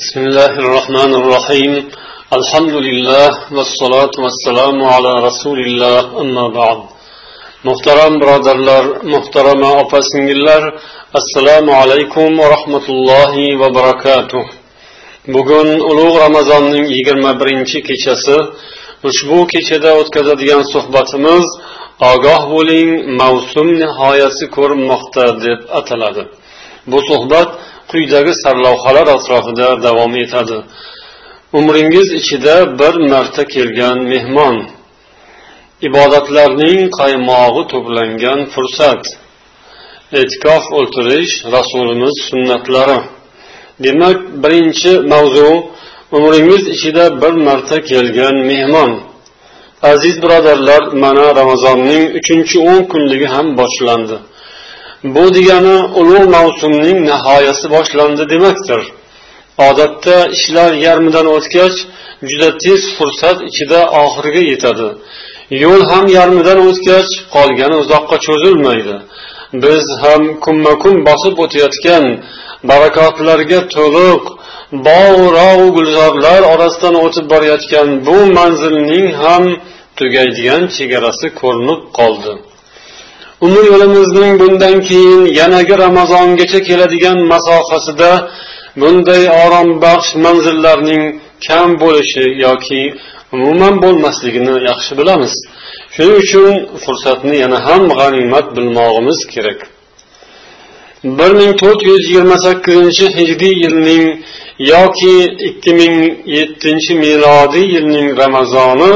بسم الله الرحمن الرحيم الحمد لله والصلاة والسلام على رسول الله أما بعد muhtaram birodarlar muhtarama opa singillar assalomu alaykum va rahmatullohi va barakatuh bugun ulug' ramazonning yigirma birinchi kechasi ushbu kechada o'tkazadigan suhbatimiz ogoh bo'ling mavsum nihoyasi ko'rinmoqda deb ataladi bu suhbat quyidagi sarlavhalar atrofida davom etadi. Umringiz ichida bir marta kelgan mehmon. Ibodatlarning qaymog'i to'plangan fursat. E'tikof o'ltirish rasulimiz sunnatlari. Demak birinchi mavzu umringiz ichida bir marta kelgan mehmon. Aziz birodarlar mana ramazonning uchinchi o'n kunligi ham boshlandi. Bu degani ulug' mavsumning nihoyasi boshlandi demakdir. Odatda ishlar yarmidan o'tgach juda tez fursat ichida oxiriga yetadi. Yo'l ham yarmidan o'tgach qolgani uzoqqa cho'zilmaydi. Biz ham kunma kun bosib o'tayotgan barakotlarga to'liq bog' gulzorlar orasidan o'tib borayotgan bu manzilning ham tugaydigan chegarasi ko'rinib qoldi. Umr yo'limizning bundan keyin yanagi ramazongacha keladigan masofasida bunday orombaxsh manzillarning kam bo'lishi yoki umuman bo'lmasligini yaxshi bilamiz. Shuning uchun fursatni yana ham g'animat bilmog'imiz kerak. bir ming to'rt yuz yigirma sakkizinchi hijriy yilning yoki ikki ming yettinchi milodiy yilning ramazoni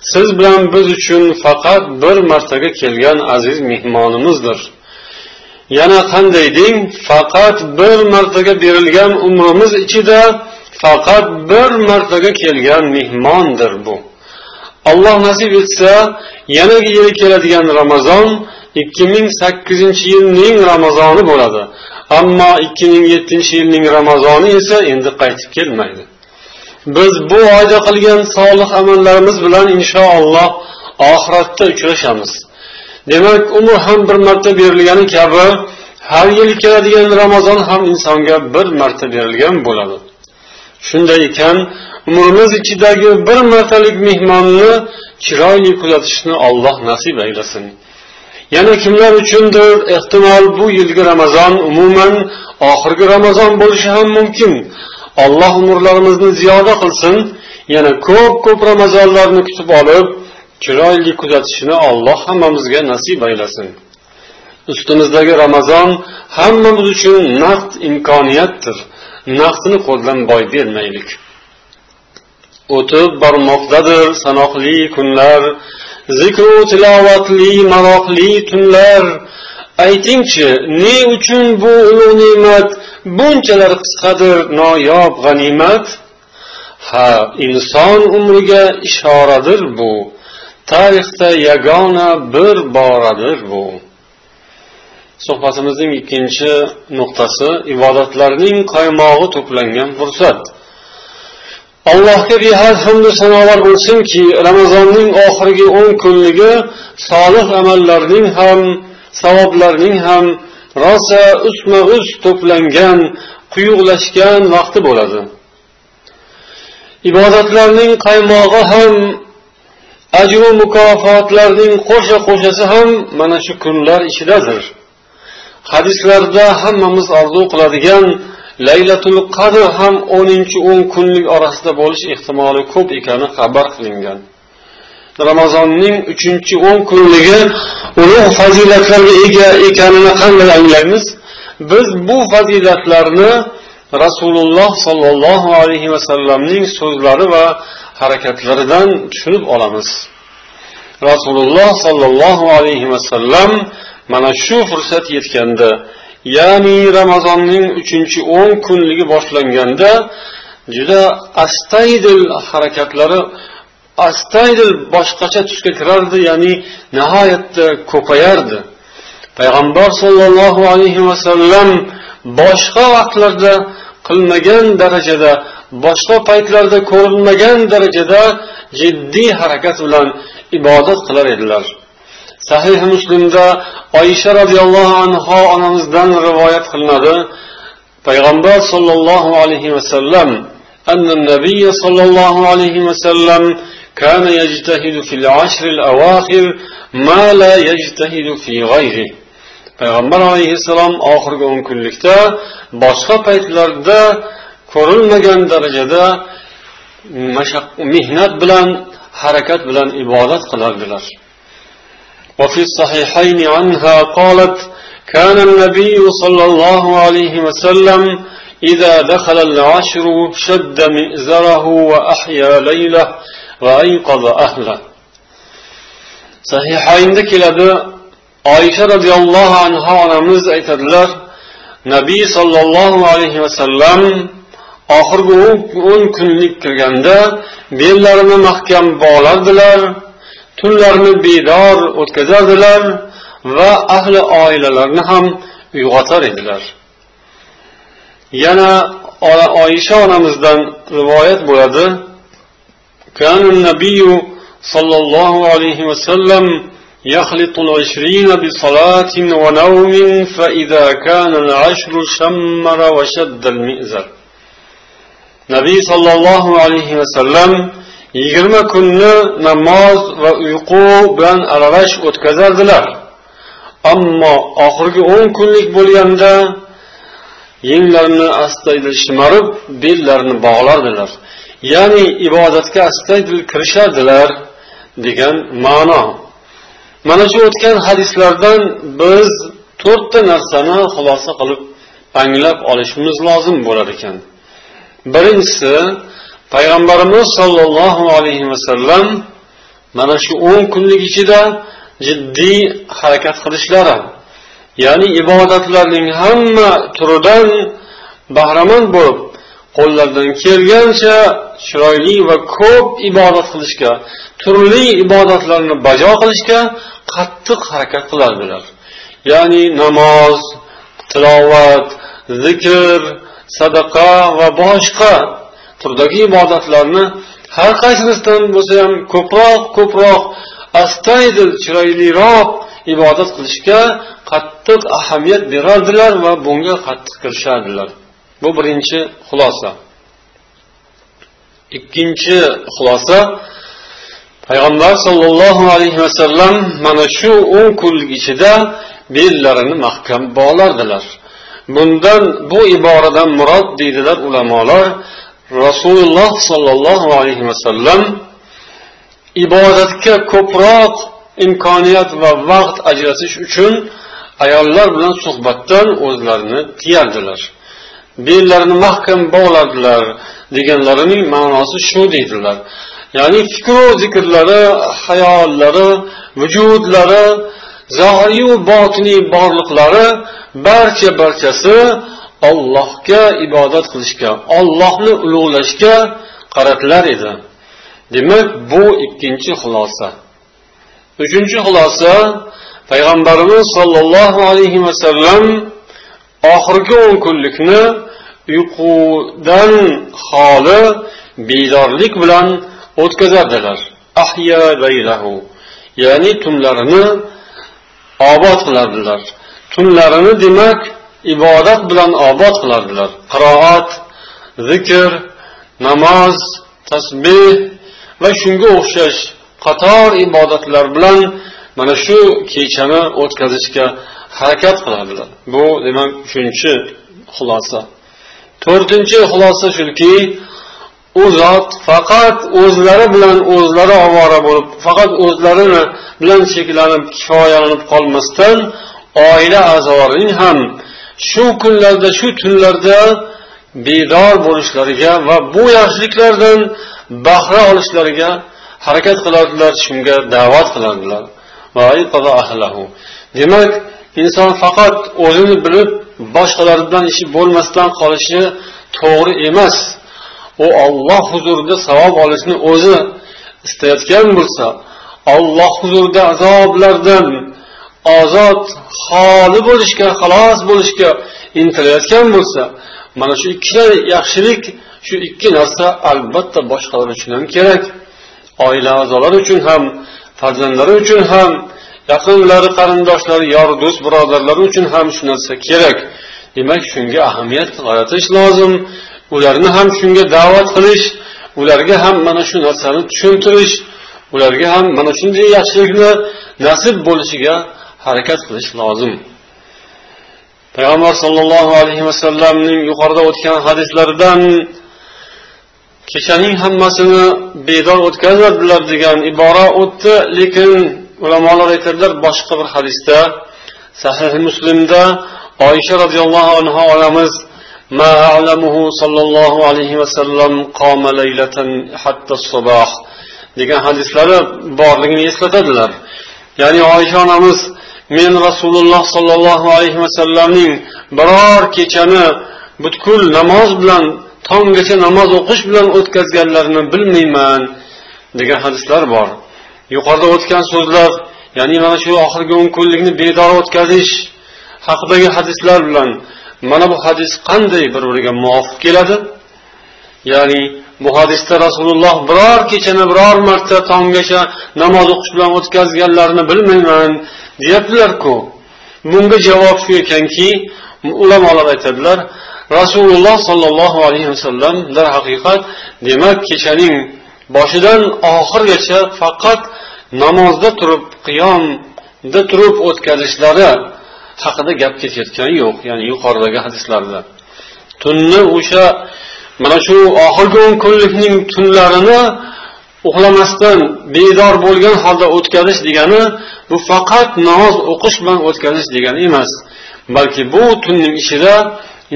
siz bilan biz uchun faqat bir martaga kelgan aziz mehmonimizdir. Yana qanday deng faqat bir martaga berilgan umrimiz ichida faqat bir martaga kelgan mehmondir bu. Alloh nasib etsa yanagi yili keladigan ramazon ikki ming sakkizinchi yilning ramazoni bo'ladi. Ammo ikki ming yettinchi yilning ramazoni esa endi qaytib kelmaydi. Biz bu oyda qilgan solih amallarimiz bilan inshaalloh oxiratda uchrashamiz. Demak umr ham bir marta berilgani kabi har yili keladigan ramazon ham insonga bir marta berilgan bo'ladi. Shunday ekan umrimiz ichidagi bir martalik mehmonni chiroyli kuzatishni alloh nasib aylasin. Yana kimlar uchundir ehtimol bu yilgi ramazon umuman oxirgi ramazon bo'lishi ham mumkin. Alloh umrlarimizni ziyoda qilsin yana ko'p ko'p ramazonlarni kutib olib chiroyli kuzatishni alloh hammamizga nasib aylasin. Ustimizdagi ramazon hammamiz uchun naqd imkoniyatdir. Naqdni qo'ldan boy bermaylik. O'tib bormoqdadir sanoqli kunlar zikru tilovatli maroqli tunlar. Aytingchi ne uchun bu ulug' ne'mat bunchalar qisqadir noyob g'animat. Ha inson umriga ishoradir bu. Tarixda yagona bir boradir bu. Suhbatimizning ikkinchi nuqtasi ibodatlarning qaymog'i to'plangan fursat. Allohga behad hamdu sanolar bo'lsinki ramazonning oxirgi o'n kunligi solih amallarning ham savoblarning ham rosa ustma ust to'plangan quyuqlashgan vaqti bo'ladi. Ibodatlarning qaymog'i ham ajru mukofotlarning qo'sha qo'shasi ham mana shu kunlar ichidadir. Hadislarda hammamiz orzu qiladigan laylatul qadr ham o'ninchi o'n kunlik orasida bo'lish ehtimoli ko'p ekani xabar qilingan. Ramazonning uchinchi o'n kunligi ulug' fazilatlarga ega ekanini qanday anglaymiz? Biz bu fazilatlarni rasululloh sollallohu alayhi vasallamning so'zlari va harakatlaridan tushunib olamiz. Rasululloh sollallohu alayhi vasallam mana shu fursat yetganda ya'ni ramazonning uchinchi o'n kunligi boshlanganda juda astaydil harakatlari astaydil boshqacha tusga kirardi ya'ni nihoyatda ko'payardi payg'ambar sollallohu alayhi vasallam boshqa vaqtlarda qilmagan darajada boshqa paytlarda ko'rilmagan darajada jiddiy harakat bilan ibodat qilar edilar sahih muslimda oysha roziyallohu anhu onamizdan rivoyat qilinadi payg'ambar sollallohu alayhi vasallam أن النبي صلى الله عليه وسلم كان يجتهد في العشر الأواخر ما لا يجتهد في غيره payg'ambar alayhissalom oxirgi o'n kunlikda boshqa paytlarda ko'rilmagan darajada mehnat bilan harakat bilan ibodat qilardilar وفي الصحيحين عنها قالت كان النبي صلى الله عليه وسلم إذا دخل العشر شد مئزره وأحيا ليله sahihayinda keladi oyisha roziyallohu anhu onamiz aytadilar nabiy sollallohu alayhi vasallam oxirgi o'n kunlik kirganda bellarini mahkam bog'lardilar tunlarni bedor o'tkazardilar va ahli oilalarni ham uyg'otar edilar. Yana oyisha onamizdan rivoyat bo'ladi كان النبي صلى الله عليه وسلم يخلط العشرين بصلاة ونوم فإذا كان العشر شمر وشد المئزر nabiy sollallohu alayhi vasallam yigirma kunni namoz va uyqu bilan aralash o'tkazardilar ammo oxirgi o'n kunlik bo'lganda yenglarini astaydil shimarib bellarini bog'lardilar ya'ni ibodatga astaydil kirishardilar degan ma'no. Mana shu o'tgan hadislardan biz to'rtta narsani xulosa qilib anglab olishimiz lozim bo'lar ekan. Birinchisi payg'ambarimiz sollallohu alayhi vasallam mana shu o'n kunlik ichida jiddiy harakat qilishlari ya'ni ibodatlarning hamma turidan bahramand bo'lib qo'llaridan kelgancha chiroyli va ko'p ibodat qilishga turli ibodatlarni bajo qilishga qattiq harakat qilardilar. Ya'ni namoz tilovat zikr sadaqa va boshqa turdagi ibodatlarni har qaysisidan bo'lsa ham ko'proq ko'proq astaydil chiroyliroq ibodat qilishga qattiq ahamiyat berardilar va bunga qattiq kirishardilar. Bu birinchi xulosa. Ikkinchi xulosa payg'ambar sollallohu alayhi vasallam mana shu o'n kunlik ichida bellarini mahkam bog'lardilar. Bundan bu iboradan murod deydilar ulamolar rasululloh sollallohu alayhi vasallam ibodatga ko'proq imkoniyat va vaqt ajratish uchun ayollar bilan suhbatdan o'zlarini tiyardilar. Bellarini mahkam bog'ladilar deganlarining ma'nosi shu deydilar ya'ni fikru zikrlari hayollari vujudlari zohiriyu botiniy borliqlari barcha barchasi ollohga ibodat qilishga ollohni ulug'lashga qaratilar edi demak bu ikkinchi xulosa uchinchi xulosa payg'ambarimiz sollallohu alayhi vasallam oxirgi o'n kunlikni uyqudan xoli bedorlik bilan o'tkazardilar ya'ni tunlarini obod qilardilar. Tunlarini demak ibodat bilan obod qilardilar. Qiroat zikr namoz tasbeh va shunga o'xshash qator ibodatlar bilan mana shu kechani o'tkazishga harakat qiladilar bu demak uchinchi xulosa. To'rtinchi xulosa shuki u zot faqat o'zlari bilan o'zlari ovora bo'lib faqat o'zlarini bilan cheklanib kifoyalanib qolmasdan oila a'zolarining ham shu kunlarda shu tunlarda bedor bo'lishlariga va bu yaxshiliklardan bahra olishlariga harakat qiladilar shunga da'vat qiladilar demak inson faqat o'zini bilib boshqalardan ishi bo'lmasdan qolishi to'g'ri emas. U olloh huzurida savob olishni o'zi istayotgan bo'lsa olloh huzurida azoblardan ozod xoli bo'lishga xalos bo'lishga intilayotgan bo'lsa mana shu ikkita yaxshilik shu ikki narsa albatta boshqalar uchun ham kerak. Oila a'zolari uchun ham farzandlari uchun ham yaqinlari qarindoshlari yor do'st birodarlari uchun ham shu narsa kerak. Demak shunga ahamiyat qaratish lozim. Ularni ham shunga da'vat qilish ularga ham mana shu narsani tushuntirish ularga ham mana shunday yaxshilikni nasib bo'lishiga harakat qilish lozim. Payg'ambar sollallohu alayhi vasallamning yuqorida o'tgan hadislaridan kechaning hammasini bedor o'tkazadilar degan ibora o'tdi lekin ulamolar aytadilar boshqa bir hadisda sahih muslimda oysha roziyallohu anhu onamiz ما أعلمه صلى الله عليه وسلم قام ليلة حتى الصباح degan hadislari borligini eslatadilar ya'ni oysha onamiz men rasululloh sollallohu alayhi vasallamning biror kechani butkul namoz bilan tonggacha namoz o'qish bilan o'tkazganlarini bilmayman degan hadislar bor Yuqorida o'tgan so'zlar ya'ni mana shu oxirgi o'n kunlikni bedor o'tkazish haqidagi hadislar bilan mana bu hadis qanday bir biriga muvofiq keladi? Ya'ni bu hadisda rasululloh biror kechani biror marta tonggacha namoz o'qish bilan o'tkazganlarini bilmayman deyaptilarku. Bunga javob shu ekanki ulamolar aytadilar rasululloh sollallohu alayhi vasallam darhaqiqat demak kechaning boshidan oxirigacha faqat namozda turib qiyomda turib o'tkazishlari haqida gap ketayotgani yo'q ya'ni yuqoridagi hadislarda. Tunni o'sha mana shu oxirgi o'n kunlikning tunlarini uxlamasdan bedor bo'lgan holda o'tkazish degani bu faqat namoz o'qish bilan o'tkazish degani emas balki bu tunning ichida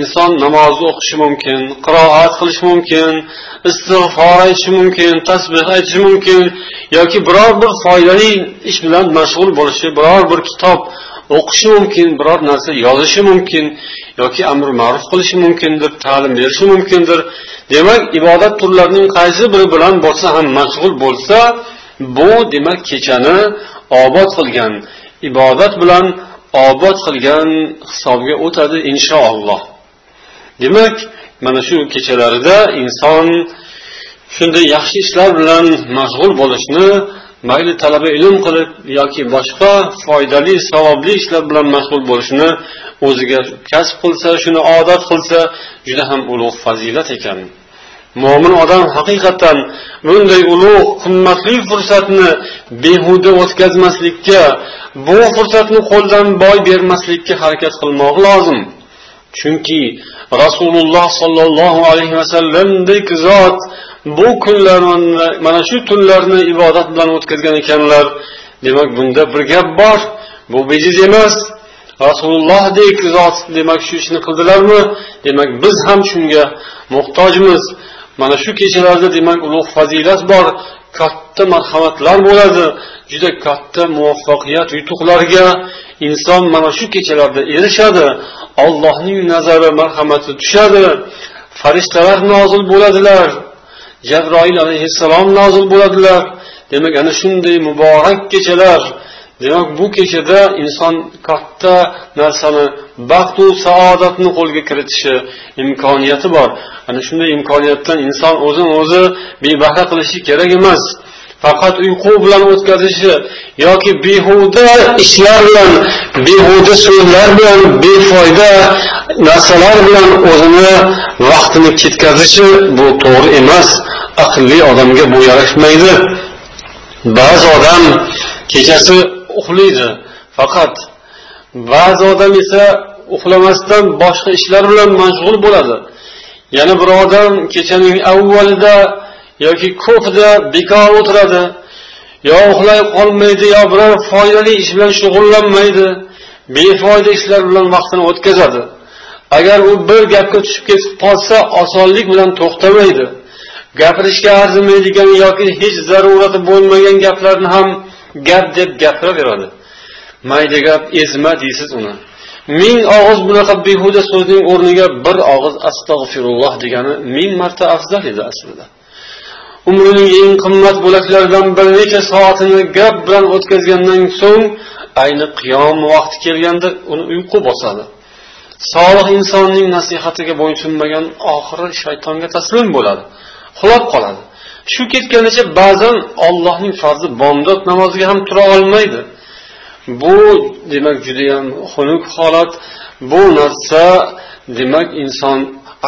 inson namoz o'qishi mumkin qiroat qilishi mumkin istig'for aytishi mumkin tasbeh aytishi mumkin yoki biror bir foydali ish bilan mashg'ul bo'lishi biror bir kitob o'qishi mumkin biror narsa yozishi mumkin yoki amr ma'ruf qilishi mumkindir ta'lim berishi mumkindir. Demak ibodat turlarining qaysi biri bilan bo'lsa ham mashg'ul bo'lsa bu demak kechani obod qilgan ibodat bilan obod qilgan hisobga o'tadi inshaalloh demak mana shu kechalarida inson shunday yaxshi ishlar bilan mashg'ul bo'lishni mayli talaba ilm qilib yoki boshqa foydali savobli ishlar bilan mashg'ul bo'lishni o'ziga kasb qilsa shuni odat qilsa juda ham ulug' fazilat ekan. Mo'min odam haqiqatdan bunday ulug' qimmatli fursatni behuda o'tkazmaslikka bu fursatni qo'ldan boy bermaslikka harakat qilmoq lozim. Chunki rasululloh sollallohu alayhi vasallamdek zot bu kunlarni mana shu tunlarni ibodat bilan o'tkazgan ekanlar demak bunda bir gap bor. Bu bejiz emas. Rasulullohdek zot demak shu ishni qildilarmi? Demak biz ham shunga muhtojmiz. Mana shu kechalarda demak ulug' fazilat bor katta marhamatlar bo'ladi juda katta muvaffaqiyat yutuqlarga inson mana shu kechalarda erishadi. Ollohning nazari marhamati tushadi. Farishtalar nozil bo'ladilar. Jabroil alayhissalom nozil bo'ladilar. Demak ana shunday muborak kechalar. Demak bu kechada inson katta narsani baxtu saodatni qo'lga kiritishi imkoniyati bor. Ana shunday imkoniyatdan inson o'zini o'zi bebahra qilishi kerak emas. Faqat uyqu bilan o'tkazishi yoki behuda ishlar bilan behuda so'zlar bilan befoyda narsalar bilan o'zini vaqtini ketkazishi bu to'g'ri emas. Aqlli odamga bu yarashmaydi. Ba'zi odam kechasi uxlaydi. Faqat ba'zi odam esa uxlamasdan boshqa ishlar bilan mashg'ul bo'ladi. Yana bir odam kechaning avvalida yoki ko'pida bekor o'tiradi. Yo uxlay qolmaydi yo biror foydali ish bilan shug'ullanmaydi. Befoyda ishlar bilan vaqtini o'tkazadi. Agar u bir gapga tushib ketib qolsa osonlik bilan to'xtamaydi. Gapirishga arzimaydigan yoki hech zarurati bo'lmagan gaplarni ham gap deb gapiraveradi. Mayda gap ezma deysiz uni. Ming og'iz bunaqa behuda so'zning o'rniga bir og'iz astag'firulloh degani ming marta afzal edi aslida. Umrining eng qimmat bo'laklaridan bir necha soatini gap bilan o'tkazgandan so'ng ayni qiyom vaqti kelganda uni uyqu bosadi. Solih insonning nasihatiga bo'ysunmagan oxiri shaytonga taslim bo'ladi uxlab qoladi. Shu ketganicha ba'zan ollohning farzi bomdod namoziga ham tura olmaydi. Bu demak judayam xunuk holat. Bu narsa demak inson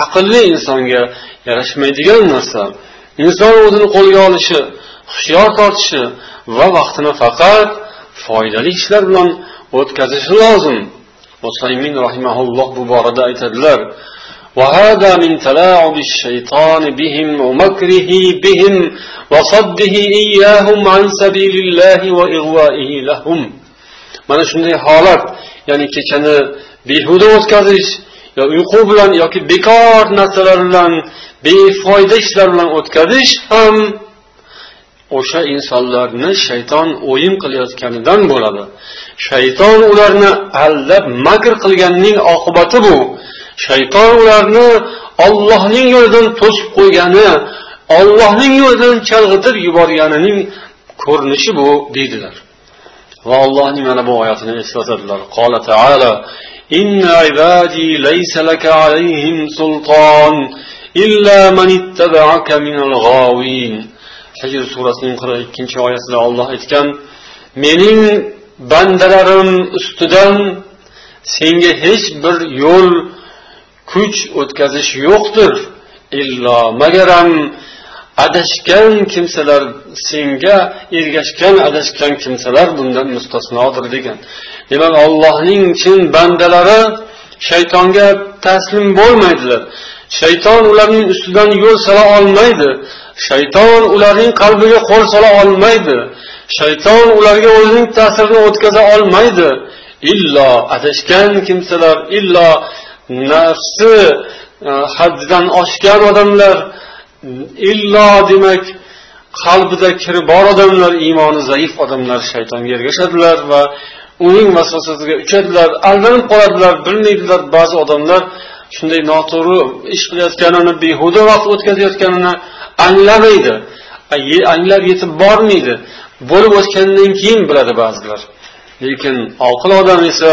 aqlli insonga yarashmaydigan narsa. inson o'zini qo'lga olishi hushyor tortishi va vaqtini faqat foydali ishlar bilan o'tkazishi lozim usaymin rahimaulloh bu borada aytadilar وهذا من تلاعب الشيطان بهم ومكره بهم وصده إياهم عن سبيل الله وإغوائه لهم mana shunday holat ya'ni kechani behuda o'tkazish yo uyqu bilan yoki bekor narsalar bilan befoyda ishlar bilan o'tkazish ham o'sha insonlarni shayton o'yin qilayotganidan bo'ladi. Shayton ularni aldab makr qilganning oqibati bu. Shayton ularni ollohning yo'lidan to'sib qo'ygani ollohning yo'lidan chalg'itib yuborganining ko'rinishi bu deydilar. Va allohning mana bu oyatini eslatadilar? Qola taala إن عبادي ليس لك عليهم سلطان إلا من اتبعك من الغاوين hijr surasining qirq ikkinchi oyatida olloh aytgan mening bandalarim ustidan senga hech bir yo'l kuch o'tkazish yo'qdir illo magaram adashgan kimsalar senga ergashgan adashgan kimsalar bundan mustasnodir degan Demak allohning chin bandalari shaytonga taslim bo'lmaydilar. Shayton ularning ustidan yo'l sola olmaydi. Shayton ularning qalbiga qo'l sola olmaydi. Shayton ularga o'zining ta'sirini o'tkaza olmaydi. Illo adashgan kimsalar illo nafsi e, haddidan oshgan odamlar illo demak qalbida kiri bor odamlar iymoni zaif odamlar shaytonga ergashadilar va uning vasvasasiga uchadilar aldanib qoladilar bilmaydilar ba'zi odamlar shunday noto'g'ri ish qilayotganini behuda vaqt o'tkazayotganini anglamaydi. Anglab yetib bormaydi. Bo'lib o'tgandan keyin biladi ba'zilar. Lekin oqil odam esa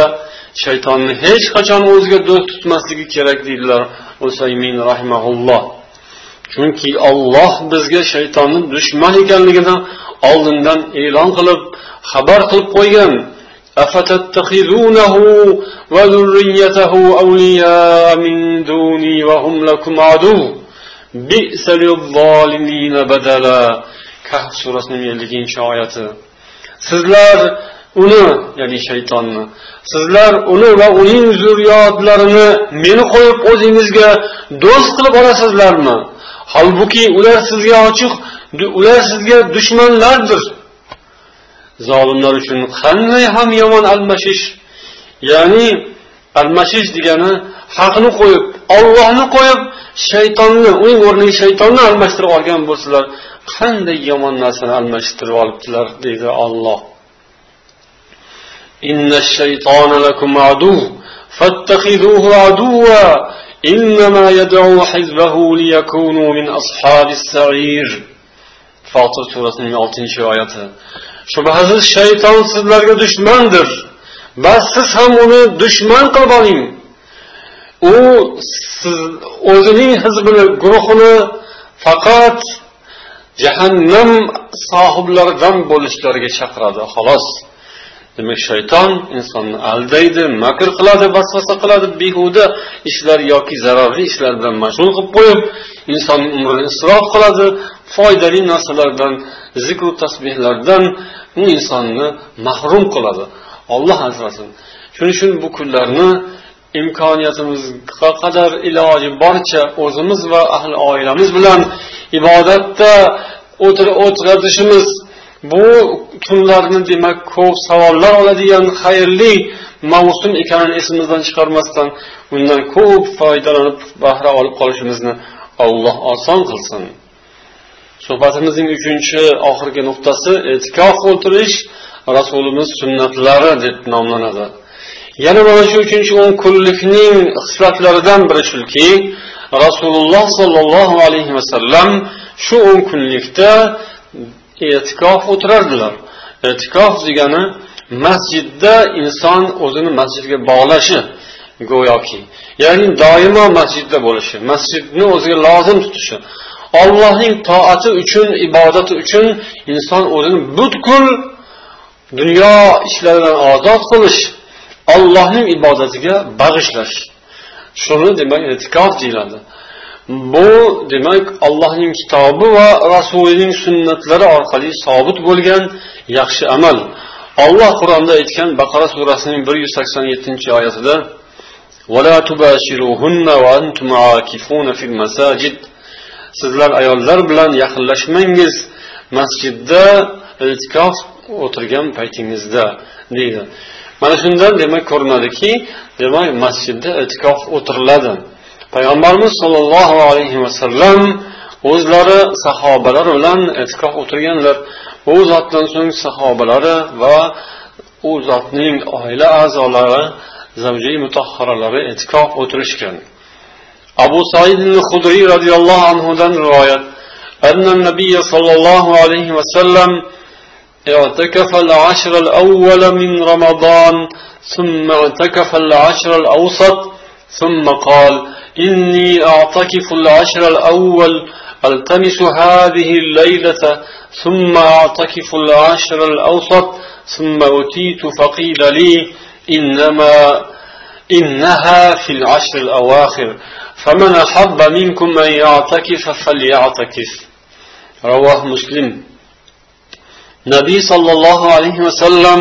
shaytonni hech qachon o'ziga do'st tutmasligi kerak deydilar usaymin rahimaulloh chunki olloh bizga shaytonni dushman ekanligini oldindan e'lon qilib xabar qilib qo'ygan. أفتتخذونه وذريته أولياء من دوني وهم لكم عدو بئس للظالمين بدلا kahf surasining elliginchi oyati sizlar uni ya'ni shaytonni sizlar uni va uning zurriyotlarini meni qo'yib o'zingizga do'st qilib olasizlarmi holbuki ular sizga ochiq ular sizga dushmanlardir zolimlar uchun qanday ham yomon almashish ya'ni almashish degani haqni qo'yib ollohni qo'yib shaytonni uning o'rniga shaytonni almashtirib olgan bo'lsalar qanday yomon narsani almashtirib olibdilar deydi olloh إن الشيطان لكم عدو فاتخذوه عدوا إنما يدعو حزبه ليكونوا من أصحاب السعير فاطر سورة 6 oyati shubhasiz shayton sizlarga dushmandir. Bas siz ham uni dushman qilib oling. U siz o'zining hizbini guruhini faqat jahannam sohiblaridan bo'lishlariga chaqiradi xolos. Demak shayton insonni aldaydi makr qiladi vasvasa qiladi behuda ishlar yoki zararli ishlar bilan mashg'ul qilib qo'yib insonni umrini isrof qiladi foydali narsalardan zikru tasbehlardan u insonni mahrum qiladi. Olloh asrasin. Shuning uchun bu kunlarni imkoniyatimizga qadar iloji boricha o'zimiz va ahli oilamiz bilan ibodatda o'tirishimiz bu kunlarni demak ko'p savollar oladigan xayrli mavsum ekanini esimizdan chiqarmasdan undan ko'p foydalanib bahra olib qolishimizni alloh oson qilsin. Suhbatimizning uchinchi oxirgi nuqtasi e'tikof o'tirish rasulimiz sunnatlari deb nomlanadi. Yana mana shu uchinchi o'n kunlikning xislatlaridan biri shuki rasululloh sollallohu alayhi vasallam shu o'n kunlikda e'tikof o'tirardilar. E'tikof degani masjidda inson o'zini masjidga bog'lashi go'yoki ya'ni doimo masjidda bo'lishi masjidni o'ziga lozim tutishi. Ollohning toati uchun ibodati uchun inson o'zini butkul dunyo ishlaridan ozod qilish ollohning ibodatiga bag'ishlash. Shuni demak e'tikof deyiladi. Bu demak allohning kitobi va rasulining sunnatlari orqali sobit bo'lgan yaxshi amal. Olloh qur'onda aytgan baqara surasining bir yuz sakson yettinchi oyatida sizlar ayollar bilan yaqinlashmangiz. Masjidda iltikof o'tirgan paytingizda deydi. Mana shundan demak ko'rinadiki demak masjidda iltikof o'tiriladi. Payg'ambarimiz sollallohu alayhi vasallam o'zlari sahobalar bilan e'tikof o'tirganlar. U zotdan so'ng sahobalari va u zotning oila a'zolari zavjiy mutahharalari e'tikof o'tirishgan. Abu said hudriy roziyallohu anhudan rivoyat أن النبي صلى الله عليه وسلم اعتكف العشر الأول من رمضان ثم اعتكف العشر الأوسط ثم قال إني أعتكف العشر الأول ألتمس هذه الليلة ثم أعتكف العشر الأوسط ثم أتيت فقيل لي إنما إنها في العشر الأواخر. فمن أحب منكم أن يعتكف فليعتكف رواه مسلم nabiy sollallohu alayhi vasallam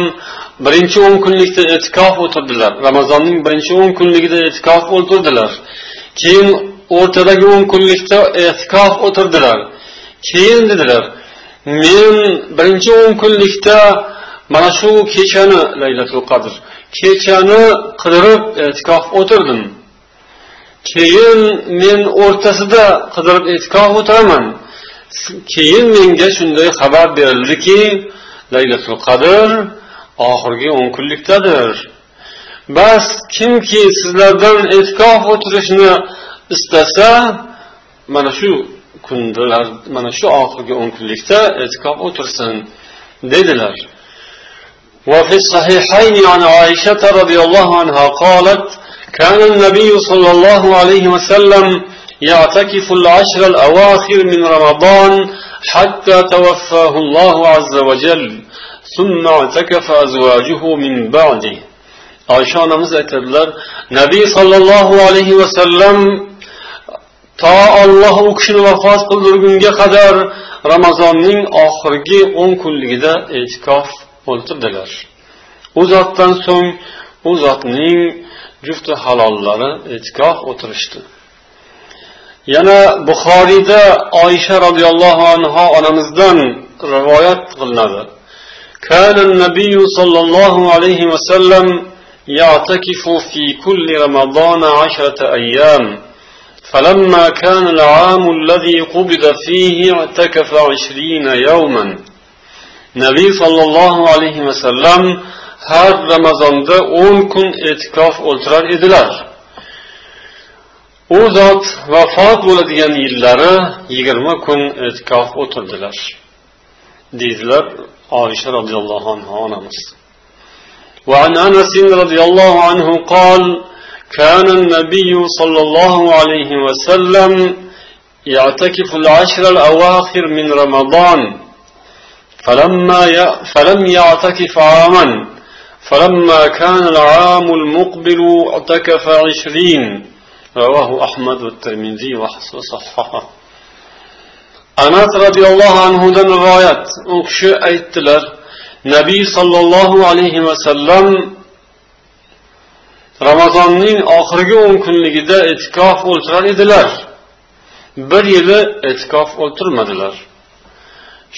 birinchi o'n kunlikda e'tikof o'tirdilar ramazonning birinchi o'n kunligida e'tikof o'tirdilar keyin o'rtadagi o'n kunlikda e'tikof o'tirdilar keyin dedilar men birinchi o'n kunlikda mana shu kechani laylatul qadr kechani qidirib e'tikof o'tirdim keyin men o'rtasida qidirib e'tikof o'tiraman keyin menga shunday xabar berildiki laylatul qadr oxirgi o'n kunlikdadir bas kimki sizlardan e'tikof o'tirishni istasa mana shu kundalar mana shu oxirgi o'n kunlikda e'tikof o'tirsin dedilar وفي الصحيحين عن عائشة رضي الله عنها قالت كان النبي صلى الله عليه وسلم يعتكف العشر الأواخر من رمضان حتى توفاه الله عز وجل ثم اعتكف أزواجه من بعده. عشان مزعت نبي صلى الله عليه وسلم تا الله أكشن وفاس قل درقنجة قدر رمضان آخرجي أن كل جدا اعتكاف قلت دلر وزادتان سن وزادنين jufti halollari e'tikof o'tirishdi yana buxoriyda oysha roziyallohu anhu onamizdan rivoyat qilinadi كان النبي صلى الله عليه وسلم يعتكف في كل رمضان عشرة أيام فلما كان العام الذي قبض فيه اعتكف عشرين يوما نبي صلى الله عليه وسلم har ramazonda o'n kun e'tikof o'tirar edilar u zot vafot bo'ladigan yillari yigirma kun e'tikof o'tirdilar deydilar oysha roziyallohu anhu onamiz وعن انس رضي الله عنه قال كان النبي صلى الله عليه وسلم يعتكف العشر الاواخر من رمضان فلما ي... فلم يعتكف عاما فلما كان العام المقبل اعتكف عشرين رواه أحمد والترمذي وصححه anas roziyallohu anhudan rivoyat u kishi aytdilar nabiy sollallohu alayhi vasallam ramazonning oxirgi o'n kunligida e'tikof o'tirar edilar bir yili e'tikof o'tirmadilar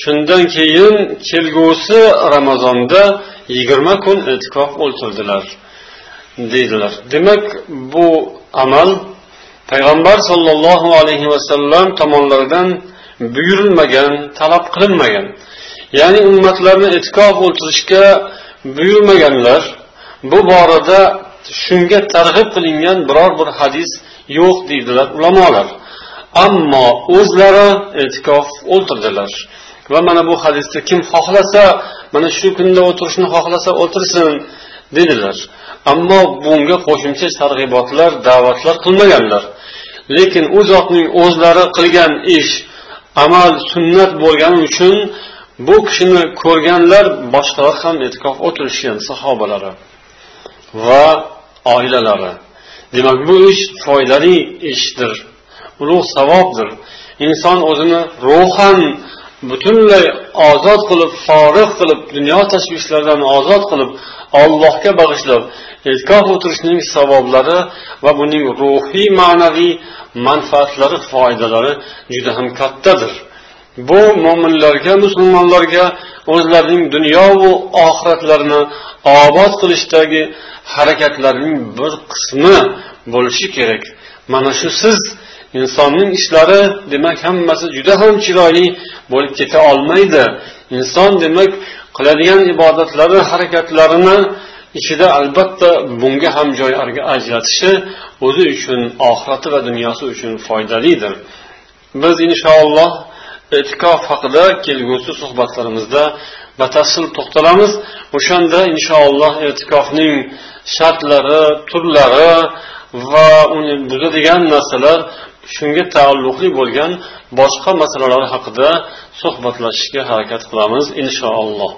shundan keyin kelgusi ramazonda yigirma kun e'tikof o'tirdilar deydilar. Demak bu amal payg'ambar sollallohu alayhi vasallam tomonlaridan buyurilmagan talab qilinmagan. Ya'ni ummatlarni e'tikof o'tirishga buyurmaganlar bu borada shunga targ'ib qilingan biror bir hadis yo'q deydilar ulamolar. Ammo o'zlari e'tikof o'ltirdilar. Va mana bu hadisda kim xohlasa mana shu kunda o'tirishni xohlasa o'tirsin dedilar. Ammo bunga qo'shimcha targ'ibotlar da'vatlar qilmaganlar. Lekin u zotning o'zlari qilgan ish amal sunnat bo'lgani uchun bu kishini ko'rganlar boshqalar ham e'tikof o'tirishgan sahobalari va oilalari. Demak bu ish foydali ishdir ulug' savobdir. Inson o'zini ruhan butunlay ozod qilib forig' qilib dunyo tashvishlaridan ozod qilib allohga bag'ishlab e'tikof o'tirishning savoblari va buning ruhiy ma'naviy manfaatlari foydalari juda ham kattadir. Bu mo'minlarga musulmonlarga o'zlarining dunyovu oxiratlarini obod qilishdagi harakatlarining bir qismi bo'lishi kerak. Mana shu siz insonning ishlari demak hammasi juda ham chiroyli bo'lib keta olmaydi. Inson demak qiladigan ibodatlari harakatlarini ichida albatta bunga ham joy ajratishi o'zi uchun oxirati va dunyosi uchun foydalidir. Biz inshaalloh e'tikof haqida kelgusi suhbatlarimizda batafsil to'xtalamiz. O'shanda inshaalloh e'tikofning shartlari turlari va uni buzadigan narsalar shunga taalluqli bo'lgan boshqa masalalar haqida suhbatlashishga harakat qilamiz inshaalloh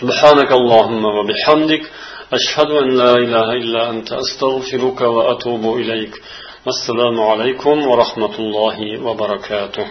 سبحانك اللهم وبحمدك أشهد أن لا إله إلا أنت أستغفرك وأتوب إليك والسلام عليكم ورحمة الله وبركاته